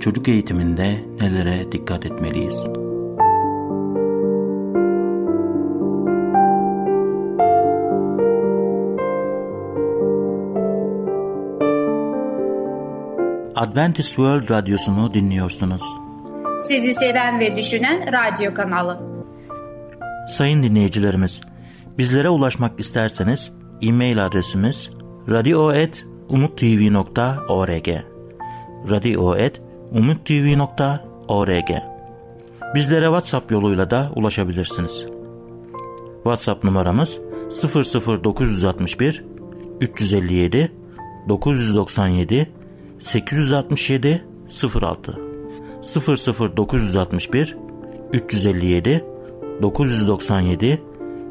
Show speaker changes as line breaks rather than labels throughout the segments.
çocuk eğitiminde nelere dikkat etmeliyiz? Adventist World Radyosu'nu dinliyorsunuz.
Sizi seven ve düşünen radyo kanalı.
Sayın dinleyicilerimiz, bizlere ulaşmak isterseniz e-mail adresimiz radio.umutv.org radio.umutv.org Bizlere WhatsApp yoluyla da ulaşabilirsiniz. WhatsApp numaramız 00961 357 997 867 06 00961 357 997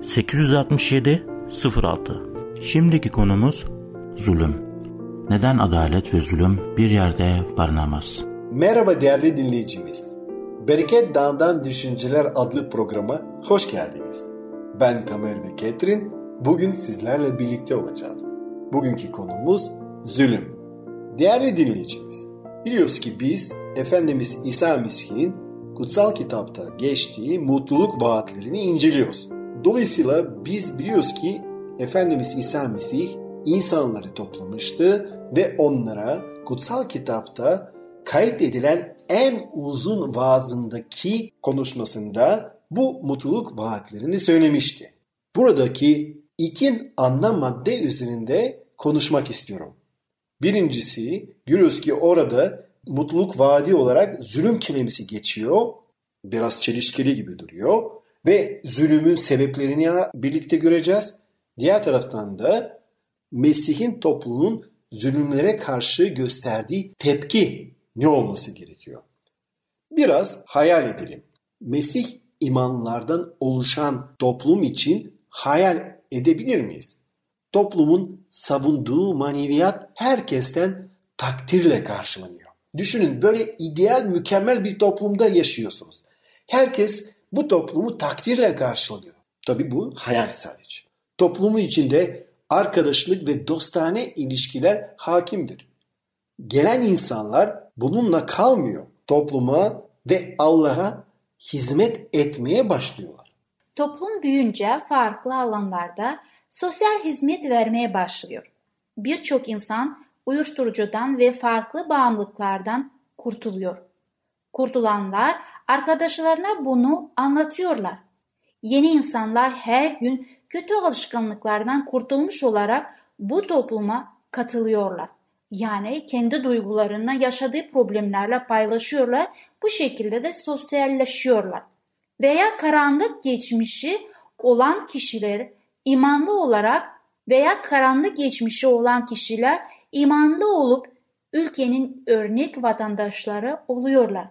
867 06 Şimdiki konumuz zulüm. Neden adalet ve zulüm bir yerde barınamaz?
Merhaba değerli dinleyicimiz. Bereket Dağı'ndan Düşünceler adlı programa hoş geldiniz. Ben Tamer ve Ketrin. Bugün sizlerle birlikte olacağız. Bugünkü konumuz zulüm. Değerli dinleyicimiz, biliyoruz ki biz Efendimiz İsa Mesih'in kutsal kitapta geçtiği mutluluk vaatlerini inceliyoruz. Dolayısıyla biz biliyoruz ki Efendimiz İsa Mesih insanları toplamıştı ve onlara kutsal kitapta kaydedilen en uzun vaazındaki konuşmasında bu mutluluk vaatlerini söylemişti. Buradaki iki ana madde üzerinde konuşmak istiyorum. Birincisi görüyoruz ki orada mutluluk vaadi olarak zulüm kelimesi geçiyor. Biraz çelişkili gibi duruyor. Ve zulümün sebeplerini birlikte göreceğiz. Diğer taraftan da Mesih'in toplumun zulümlere karşı gösterdiği tepki ne olması gerekiyor? Biraz hayal edelim. Mesih imanlardan oluşan toplum için hayal edebilir miyiz? Toplumun savunduğu maneviyat herkesten takdirle karşılanıyor. Düşünün böyle ideal, mükemmel bir toplumda yaşıyorsunuz. Herkes bu toplumu takdirle karşılıyor. Tabii bu hayal sadece. Toplumun içinde arkadaşlık ve dostane ilişkiler hakimdir. Gelen insanlar bununla kalmıyor. Topluma ve Allah'a hizmet etmeye başlıyorlar.
Toplum büyünce farklı alanlarda sosyal hizmet vermeye başlıyor. Birçok insan uyuşturucudan ve farklı bağımlılıklardan kurtuluyor. Kurtulanlar arkadaşlarına bunu anlatıyorlar. Yeni insanlar her gün kötü alışkanlıklardan kurtulmuş olarak bu topluma katılıyorlar. Yani kendi duygularını yaşadığı problemlerle paylaşıyorlar. Bu şekilde de sosyalleşiyorlar. Veya karanlık geçmişi olan kişiler imanlı olarak veya karanlık geçmişi olan kişiler imanlı olup ülkenin örnek vatandaşları oluyorlar.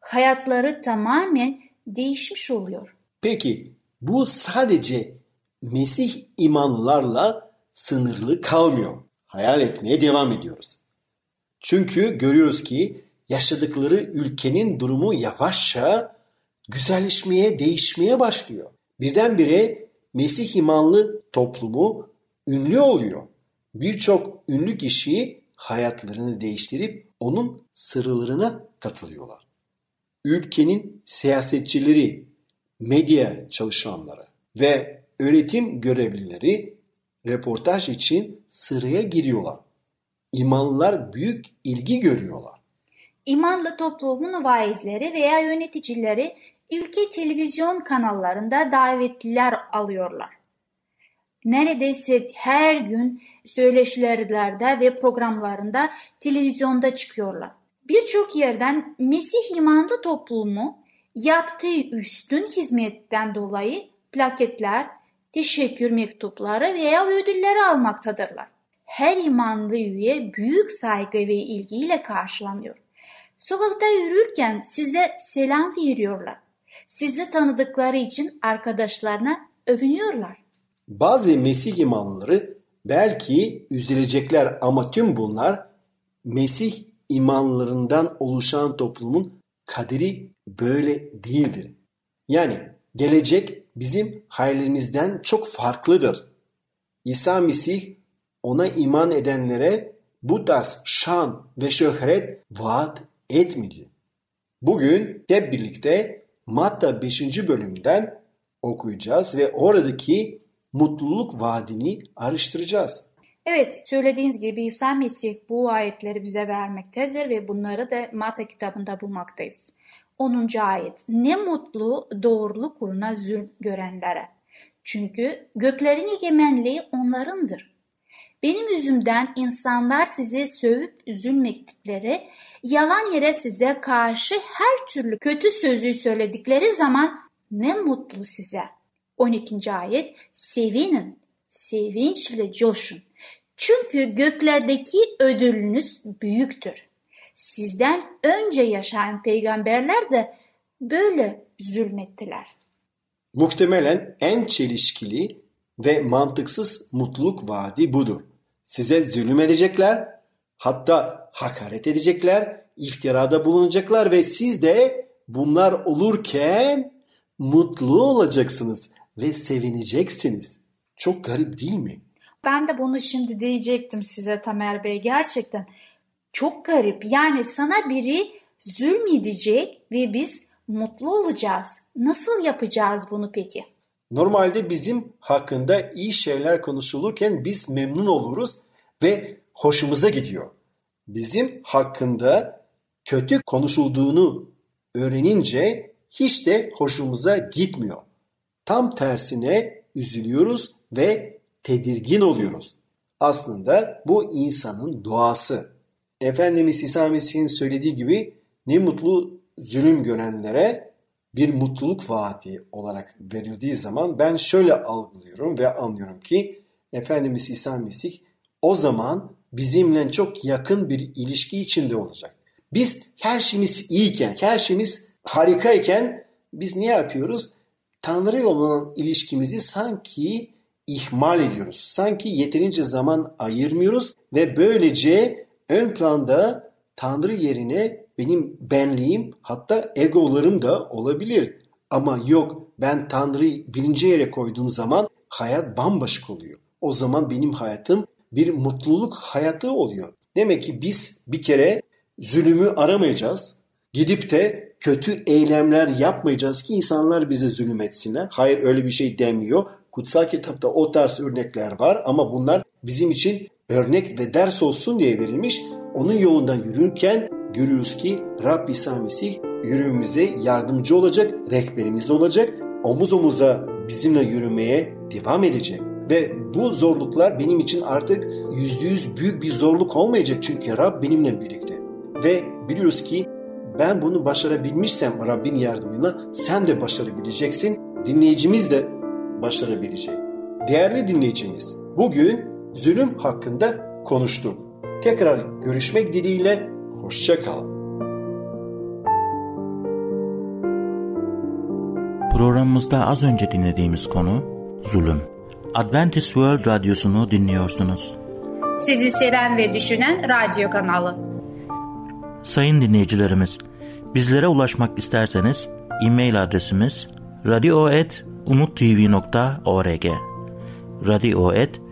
Hayatları tamamen değişmiş oluyor.
Peki bu sadece Mesih imanlarla sınırlı kalmıyor. Hayal etmeye devam ediyoruz. Çünkü görüyoruz ki yaşadıkları ülkenin durumu yavaşça güzelleşmeye, değişmeye başlıyor. Birdenbire Mesih imanlı toplumu ünlü oluyor. Birçok ünlü kişi hayatlarını değiştirip onun sırlarına katılıyorlar. Ülkenin siyasetçileri, medya çalışanları ve öğretim görevlileri reportaj için sıraya giriyorlar. İmanlılar büyük ilgi görüyorlar.
İmanlı toplumun vaizleri veya yöneticileri ülke televizyon kanallarında davetliler alıyorlar. Neredeyse her gün söyleşilerde ve programlarında televizyonda çıkıyorlar. Birçok yerden Mesih imanlı toplumu yaptığı üstün hizmetten dolayı plaketler, teşekkür mektupları veya ödülleri almaktadırlar. Her imanlı üye büyük saygı ve ilgiyle karşılanıyor. Sokakta yürürken size selam veriyorlar. Sizi tanıdıkları için arkadaşlarına övünüyorlar.
Bazı Mesih imanları belki üzülecekler ama tüm bunlar Mesih imanlarından oluşan toplumun kaderi böyle değildir. Yani gelecek bizim hayalimizden çok farklıdır. İsa Mesih ona iman edenlere bu tarz şan ve şöhret vaat etmedi. Bugün hep birlikte Matta 5. bölümden okuyacağız ve oradaki mutluluk vaadini araştıracağız.
Evet, söylediğiniz gibi İsa Mesih bu ayetleri bize vermektedir ve bunları da Matta kitabında bulmaktayız. 10. ayet. Ne mutlu doğruluk uğruna zulm görenlere. Çünkü göklerin egemenliği onlarındır. Benim yüzümden insanlar sizi sövüp üzülmektikleri, yalan yere size karşı her türlü kötü sözü söyledikleri zaman ne mutlu size. 12. ayet sevinin, sevinçle coşun. Çünkü göklerdeki ödülünüz büyüktür. Sizden önce yaşayan peygamberler de böyle zulmettiler.
Muhtemelen en çelişkili ve mantıksız mutluluk vaadi budur. Size zulüm edecekler, hatta hakaret edecekler, iftirada bulunacaklar ve siz de bunlar olurken mutlu olacaksınız ve sevineceksiniz. Çok garip değil mi?
Ben de bunu şimdi diyecektim size Tamer Bey. Gerçekten çok garip. Yani sana biri zulmedecek ve biz mutlu olacağız. Nasıl yapacağız bunu peki?
Normalde bizim hakkında iyi şeyler konuşulurken biz memnun oluruz ve hoşumuza gidiyor. Bizim hakkında kötü konuşulduğunu öğrenince hiç de hoşumuza gitmiyor. Tam tersine üzülüyoruz ve tedirgin oluyoruz. Aslında bu insanın doğası. Efendimiz İsa Mesih'in söylediği gibi ne mutlu zulüm görenlere bir mutluluk vaati olarak verildiği zaman ben şöyle algılıyorum ve anlıyorum ki Efendimiz İsa Mesih o zaman bizimle çok yakın bir ilişki içinde olacak. Biz her şeyimiz iyiyken, her şeyimiz harikayken biz ne yapıyoruz? Tanrı ile olan ilişkimizi sanki ihmal ediyoruz. Sanki yeterince zaman ayırmıyoruz ve böylece ön planda Tanrı yerine benim benliğim hatta egolarım da olabilir. Ama yok ben Tanrı'yı birinci yere koyduğum zaman hayat bambaşka oluyor. O zaman benim hayatım bir mutluluk hayatı oluyor. Demek ki biz bir kere zulümü aramayacağız. Gidip de kötü eylemler yapmayacağız ki insanlar bize zulüm etsinler. Hayır öyle bir şey demiyor. Kutsal kitapta o tarz örnekler var ama bunlar bizim için örnek ve ders olsun diye verilmiş. Onun yolundan yürürken görüyoruz ki Rab İsa Mesih yürümemize yardımcı olacak, rehberimiz olacak, omuz omuza bizimle yürümeye devam edecek. Ve bu zorluklar benim için artık yüzde yüz büyük bir zorluk olmayacak çünkü Rab benimle birlikte. Ve biliyoruz ki ben bunu başarabilmişsem Rabbin yardımıyla sen de başarabileceksin. Dinleyicimiz de başarabilecek. Değerli dinleyicimiz, bugün zulüm hakkında konuştum. Tekrar görüşmek dileğiyle, hoşça kalın.
Programımızda az önce dinlediğimiz konu zulüm. Adventist World Radyosu'nu dinliyorsunuz.
Sizi seven ve düşünen radyo kanalı.
Sayın dinleyicilerimiz, bizlere ulaşmak isterseniz e-mail adresimiz radio.umutv.org radio.umutv.org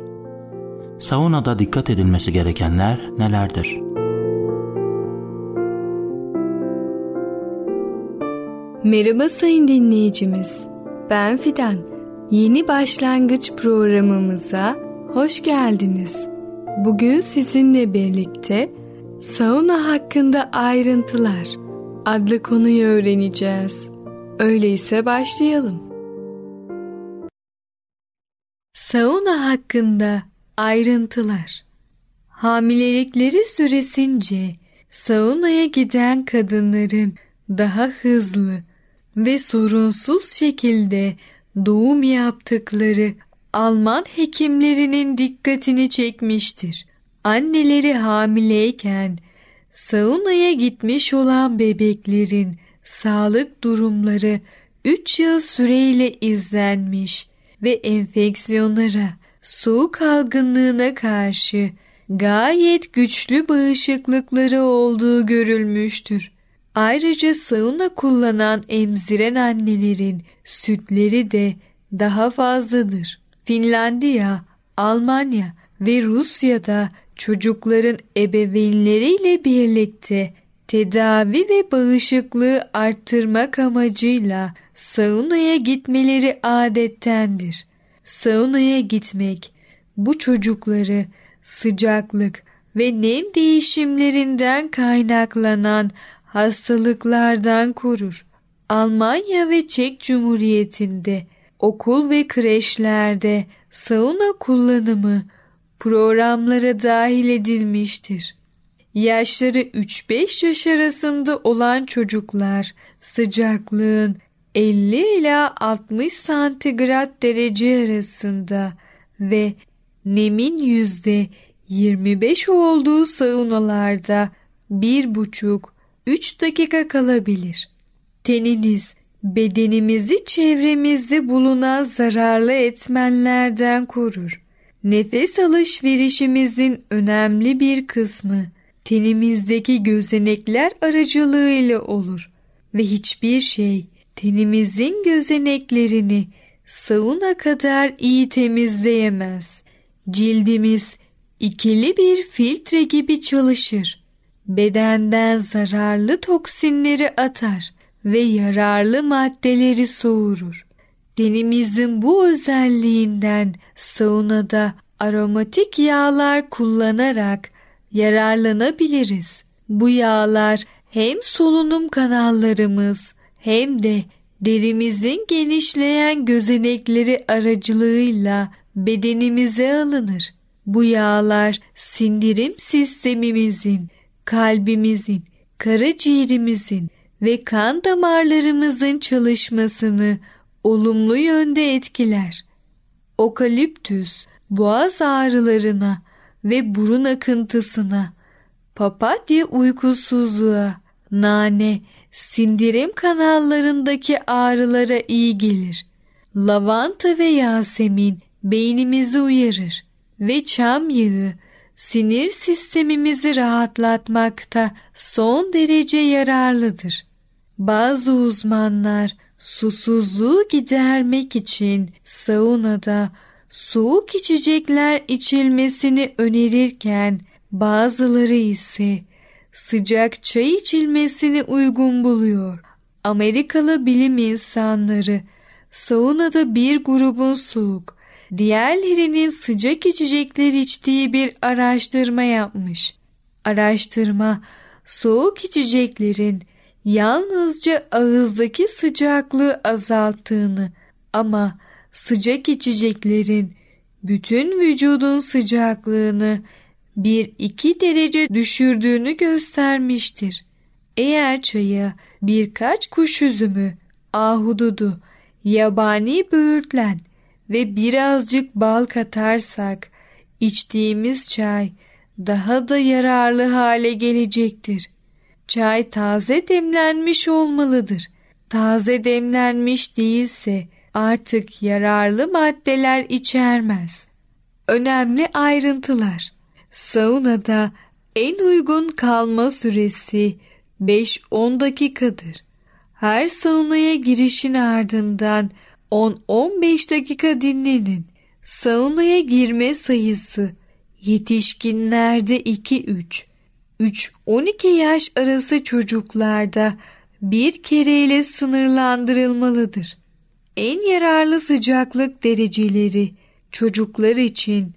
Saunada dikkat edilmesi gerekenler nelerdir?
Merhaba sayın dinleyicimiz. Ben Fidan. Yeni başlangıç programımıza hoş geldiniz. Bugün sizinle birlikte sauna hakkında ayrıntılar adlı konuyu öğreneceğiz. Öyleyse başlayalım. Sauna hakkında ayrıntılar. Hamilelikleri süresince saunaya giden kadınların daha hızlı ve sorunsuz şekilde doğum yaptıkları Alman hekimlerinin dikkatini çekmiştir. Anneleri hamileyken saunaya gitmiş olan bebeklerin sağlık durumları 3 yıl süreyle izlenmiş ve enfeksiyonlara, soğuk algınlığına karşı gayet güçlü bağışıklıkları olduğu görülmüştür. Ayrıca sauna kullanan emziren annelerin sütleri de daha fazladır. Finlandiya, Almanya ve Rusya'da çocukların ebeveynleriyle birlikte tedavi ve bağışıklığı arttırmak amacıyla saunaya gitmeleri adettendir. Saunaya gitmek bu çocukları sıcaklık ve nem değişimlerinden kaynaklanan hastalıklardan korur. Almanya ve Çek Cumhuriyeti'nde okul ve kreşlerde sauna kullanımı programlara dahil edilmiştir. Yaşları 3-5 yaş arasında olan çocuklar sıcaklığın 50 ila 60 santigrat derece arasında ve nemin yüzde 25 olduğu saunalarda 1,5-3 dakika kalabilir. Teniniz bedenimizi çevremizde bulunan zararlı etmenlerden korur. Nefes alışverişimizin önemli bir kısmı tenimizdeki gözenekler aracılığıyla olur ve hiçbir şey tenimizin gözeneklerini sauna kadar iyi temizleyemez. Cildimiz ikili bir filtre gibi çalışır. Bedenden zararlı toksinleri atar ve yararlı maddeleri soğurur. Denimizin bu özelliğinden saunada aromatik yağlar kullanarak yararlanabiliriz. Bu yağlar hem solunum kanallarımız hem de derimizin genişleyen gözenekleri aracılığıyla bedenimize alınır. Bu yağlar sindirim sistemimizin, kalbimizin, karaciğerimizin ve kan damarlarımızın çalışmasını olumlu yönde etkiler. Okaliptüs boğaz ağrılarına ve burun akıntısına, papatya uykusuzluğa, nane, sindirim kanallarındaki ağrılara iyi gelir. Lavanta ve yasemin beynimizi uyarır ve çam yağı sinir sistemimizi rahatlatmakta son derece yararlıdır. Bazı uzmanlar susuzluğu gidermek için saunada soğuk içecekler içilmesini önerirken bazıları ise sıcak çay içilmesini uygun buluyor. Amerikalı bilim insanları saunada bir grubun soğuk, diğerlerinin sıcak içecekler içtiği bir araştırma yapmış. Araştırma soğuk içeceklerin yalnızca ağızdaki sıcaklığı azalttığını ama sıcak içeceklerin bütün vücudun sıcaklığını 1-2 derece düşürdüğünü göstermiştir. Eğer çaya birkaç kuş üzümü, ahududu, yabani böğürtlen ve birazcık bal katarsak içtiğimiz çay daha da yararlı hale gelecektir. Çay taze demlenmiş olmalıdır. Taze demlenmiş değilse artık yararlı maddeler içermez. Önemli ayrıntılar. Saunada en uygun kalma süresi 5-10 dakikadır. Her saunaya girişin ardından 10-15 dakika dinlenin. Saunaya girme sayısı yetişkinlerde 2-3, 3-12 yaş arası çocuklarda bir kereyle sınırlandırılmalıdır. En yararlı sıcaklık dereceleri çocuklar için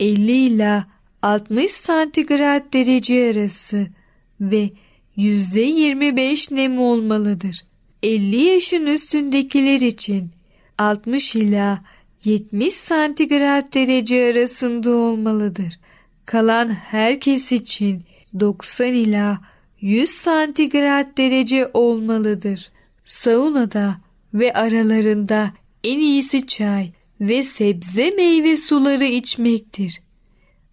50 ile 60 santigrat derece arası ve %25 nem olmalıdır. 50 yaşın üstündekiler için 60 ila 70 santigrat derece arasında olmalıdır. Kalan herkes için 90 ila 100 santigrat derece olmalıdır. Saunada ve aralarında en iyisi çay ve sebze meyve suları içmektir.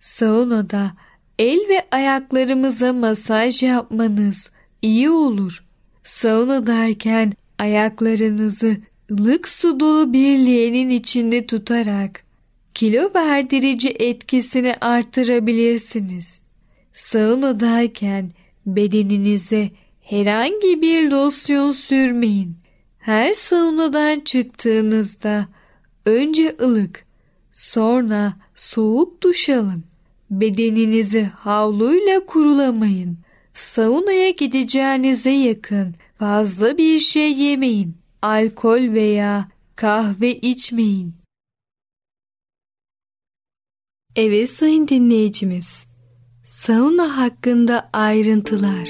Saunada el ve ayaklarımıza masaj yapmanız iyi olur. Saunadayken ayaklarınızı ılık su dolu bir leğenin içinde tutarak kilo verdirici etkisini artırabilirsiniz. Saunadayken bedeninize herhangi bir losyon sürmeyin. Her saunadan çıktığınızda önce ılık, sonra soğuk duş alın. Bedeninizi havluyla kurulamayın. Saunaya gideceğinize yakın fazla bir şey yemeyin. Alkol veya kahve içmeyin. Evet sayın dinleyicimiz. Sauna hakkında ayrıntılar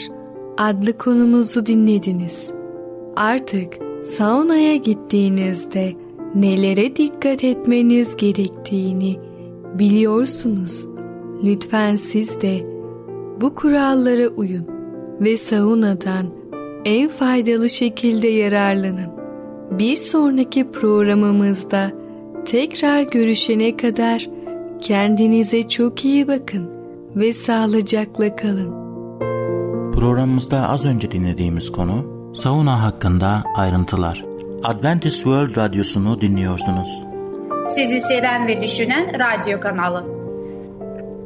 adlı konumuzu dinlediniz. Artık saunaya gittiğinizde nelere dikkat etmeniz gerektiğini biliyorsunuz. Lütfen siz de bu kurallara uyun ve saunadan en faydalı şekilde yararlanın. Bir sonraki programımızda tekrar görüşene kadar kendinize çok iyi bakın ve sağlıcakla kalın.
Programımızda az önce dinlediğimiz konu sauna hakkında ayrıntılar. Adventist World Radyosu'nu dinliyorsunuz.
Sizi seven ve düşünen radyo kanalı.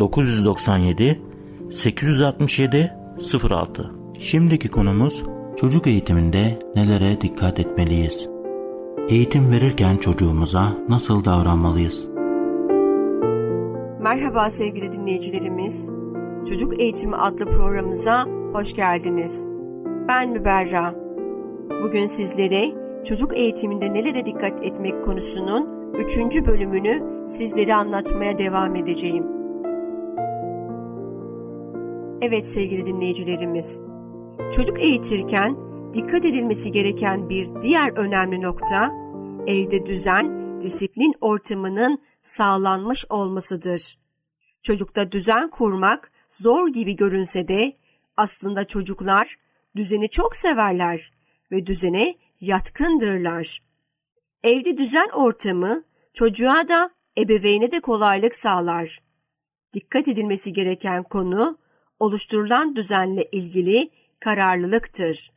997 867 06 Şimdiki konumuz çocuk eğitiminde nelere dikkat etmeliyiz? Eğitim verirken çocuğumuza nasıl davranmalıyız?
Merhaba sevgili dinleyicilerimiz. Çocuk Eğitimi adlı programımıza hoş geldiniz. Ben Müberra. Bugün sizlere çocuk eğitiminde nelere dikkat etmek konusunun 3. bölümünü sizlere anlatmaya devam edeceğim. Evet sevgili dinleyicilerimiz. Çocuk eğitirken dikkat edilmesi gereken bir diğer önemli nokta evde düzen, disiplin ortamının sağlanmış olmasıdır. Çocukta düzen kurmak zor gibi görünse de aslında çocuklar düzeni çok severler ve düzene yatkındırlar. Evde düzen ortamı çocuğa da ebeveyne de kolaylık sağlar. Dikkat edilmesi gereken konu oluşturulan düzenle ilgili kararlılıktır.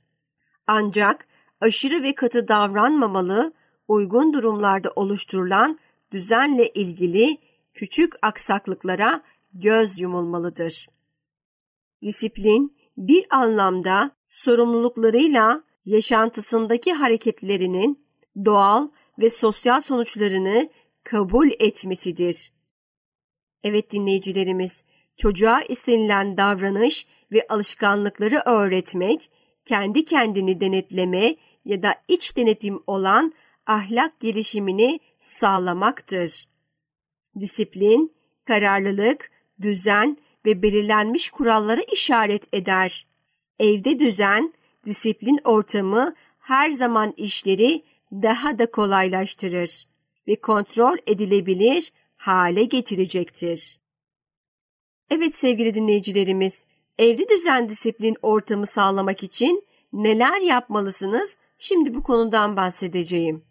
Ancak aşırı ve katı davranmamalı, uygun durumlarda oluşturulan düzenle ilgili küçük aksaklıklara göz yumulmalıdır. Disiplin bir anlamda sorumluluklarıyla yaşantısındaki hareketlerinin doğal ve sosyal sonuçlarını kabul etmesidir. Evet dinleyicilerimiz, çocuğa istenilen davranış ve alışkanlıkları öğretmek, kendi kendini denetleme ya da iç denetim olan ahlak gelişimini sağlamaktır. Disiplin, kararlılık, düzen ve belirlenmiş kurallara işaret eder. Evde düzen, disiplin ortamı her zaman işleri daha da kolaylaştırır ve kontrol edilebilir hale getirecektir. Evet sevgili dinleyicilerimiz, evde düzen disiplin ortamı sağlamak için neler yapmalısınız? Şimdi bu konudan bahsedeceğim.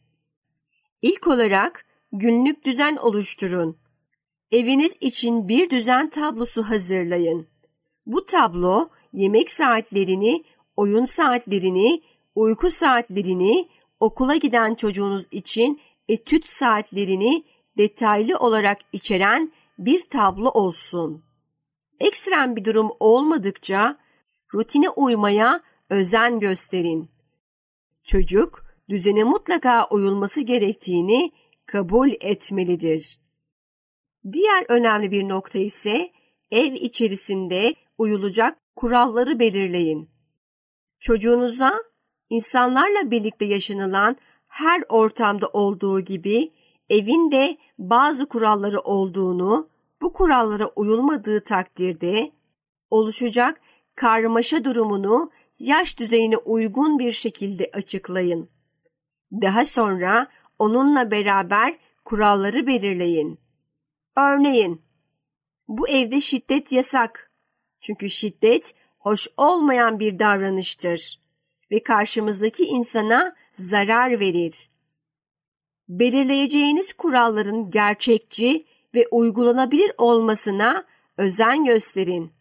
İlk olarak günlük düzen oluşturun. Eviniz için bir düzen tablosu hazırlayın. Bu tablo yemek saatlerini, oyun saatlerini, uyku saatlerini, okula giden çocuğunuz için etüt saatlerini detaylı olarak içeren bir tablo olsun. Ekstrem bir durum olmadıkça rutine uymaya özen gösterin. Çocuk düzene mutlaka uyulması gerektiğini kabul etmelidir. Diğer önemli bir nokta ise ev içerisinde uyulacak kuralları belirleyin. Çocuğunuza insanlarla birlikte yaşanılan her ortamda olduğu gibi evin de bazı kuralları olduğunu, bu kurallara uyulmadığı takdirde oluşacak karmaşa durumunu yaş düzeyine uygun bir şekilde açıklayın. Daha sonra onunla beraber kuralları belirleyin. Örneğin, bu evde şiddet yasak. Çünkü şiddet hoş olmayan bir davranıştır ve karşımızdaki insana zarar verir. Belirleyeceğiniz kuralların gerçekçi ve uygulanabilir olmasına özen gösterin.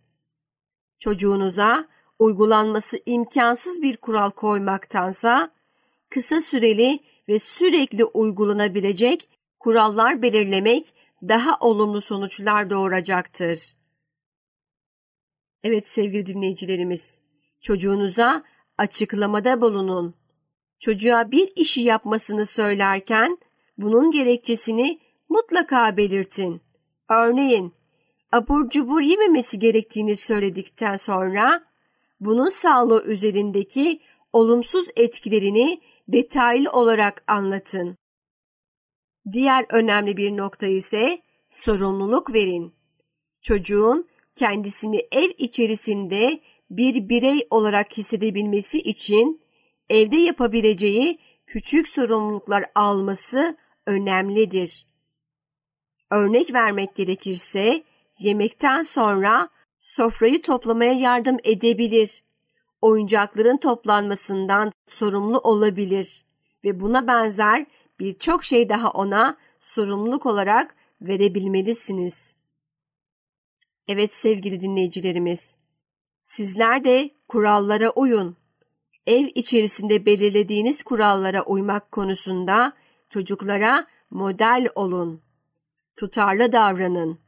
Çocuğunuza uygulanması imkansız bir kural koymaktansa kısa süreli ve sürekli uygulanabilecek kurallar belirlemek daha olumlu sonuçlar doğuracaktır. Evet sevgili dinleyicilerimiz, çocuğunuza açıklamada bulunun. Çocuğa bir işi yapmasını söylerken bunun gerekçesini mutlaka belirtin. Örneğin abur cubur yememesi gerektiğini söyledikten sonra bunun sağlığı üzerindeki olumsuz etkilerini detaylı olarak anlatın. Diğer önemli bir nokta ise sorumluluk verin. Çocuğun kendisini ev içerisinde bir birey olarak hissedebilmesi için evde yapabileceği küçük sorumluluklar alması önemlidir. Örnek vermek gerekirse yemekten sonra sofrayı toplamaya yardım edebilir. Oyuncakların toplanmasından sorumlu olabilir ve buna benzer birçok şey daha ona sorumluluk olarak verebilmelisiniz. Evet sevgili dinleyicilerimiz, sizler de kurallara uyun. Ev içerisinde belirlediğiniz kurallara uymak konusunda çocuklara model olun. Tutarlı davranın.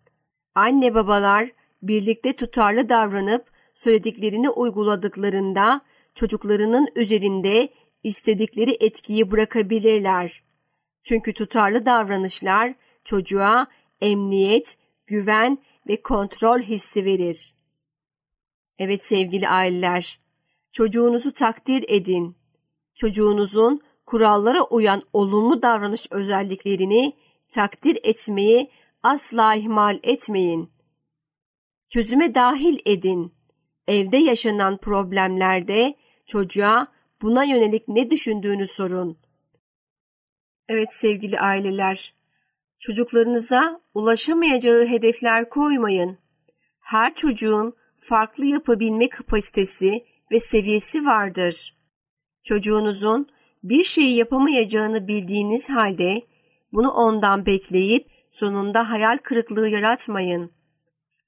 Anne babalar birlikte tutarlı davranıp söylediklerini uyguladıklarında çocuklarının üzerinde istedikleri etkiyi bırakabilirler. Çünkü tutarlı davranışlar çocuğa emniyet, güven ve kontrol hissi verir. Evet sevgili aileler, çocuğunuzu takdir edin. Çocuğunuzun kurallara uyan olumlu davranış özelliklerini takdir etmeyi asla ihmal etmeyin. Çözüme dahil edin. Evde yaşanan problemlerde çocuğa buna yönelik ne düşündüğünü sorun. Evet sevgili aileler, çocuklarınıza ulaşamayacağı hedefler koymayın. Her çocuğun farklı yapabilme kapasitesi ve seviyesi vardır. Çocuğunuzun bir şeyi yapamayacağını bildiğiniz halde bunu ondan bekleyip sonunda hayal kırıklığı yaratmayın.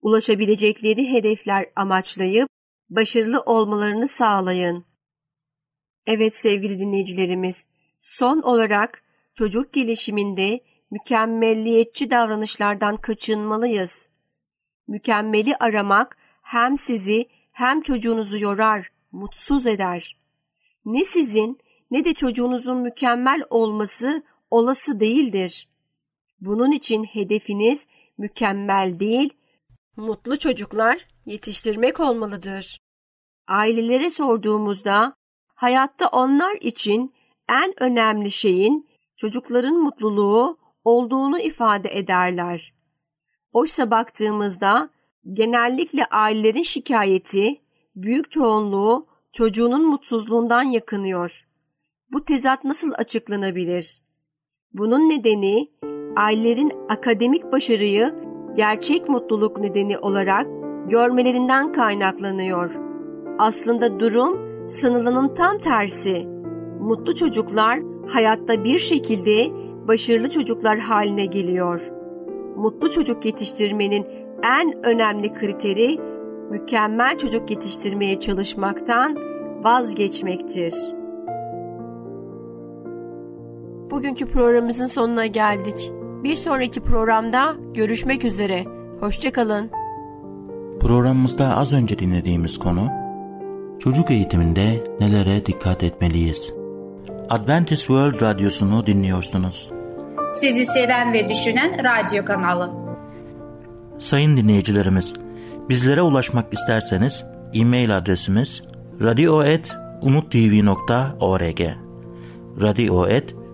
Ulaşabilecekleri hedefler amaçlayıp başarılı olmalarını sağlayın. Evet sevgili dinleyicilerimiz, son olarak çocuk gelişiminde mükemmelliyetçi davranışlardan kaçınmalıyız. Mükemmeli aramak hem sizi hem çocuğunuzu yorar, mutsuz eder. Ne sizin ne de çocuğunuzun mükemmel olması olası değildir. Bunun için hedefiniz mükemmel değil, mutlu çocuklar yetiştirmek olmalıdır. Ailelere sorduğumuzda hayatta onlar için en önemli şeyin çocukların mutluluğu olduğunu ifade ederler. Oysa baktığımızda genellikle ailelerin şikayeti büyük çoğunluğu çocuğunun mutsuzluğundan yakınıyor. Bu tezat nasıl açıklanabilir? Bunun nedeni ailelerin akademik başarıyı gerçek mutluluk nedeni olarak görmelerinden kaynaklanıyor. Aslında durum sanılanın tam tersi. Mutlu çocuklar hayatta bir şekilde başarılı çocuklar haline geliyor. Mutlu çocuk yetiştirmenin en önemli kriteri mükemmel çocuk yetiştirmeye çalışmaktan vazgeçmektir. Bugünkü programımızın sonuna geldik. Bir sonraki programda görüşmek üzere. Hoşçakalın.
Programımızda az önce dinlediğimiz konu Çocuk eğitiminde nelere dikkat etmeliyiz? Adventist World Radyosu'nu dinliyorsunuz.
Sizi seven ve düşünen radyo kanalı.
Sayın dinleyicilerimiz, bizlere ulaşmak isterseniz e-mail adresimiz radio.umutv.org radio.umutv.org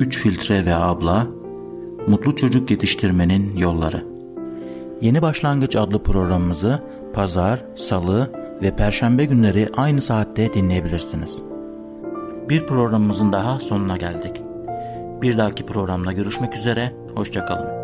3 filtre ve abla, Mutlu çocuk yetiştirmenin yolları. Yeni Başlangıç adlı programımızı pazar, salı ve perşembe günleri aynı saatte dinleyebilirsiniz. Bir programımızın daha sonuna geldik. Bir dahaki programda görüşmek üzere, hoşçakalın.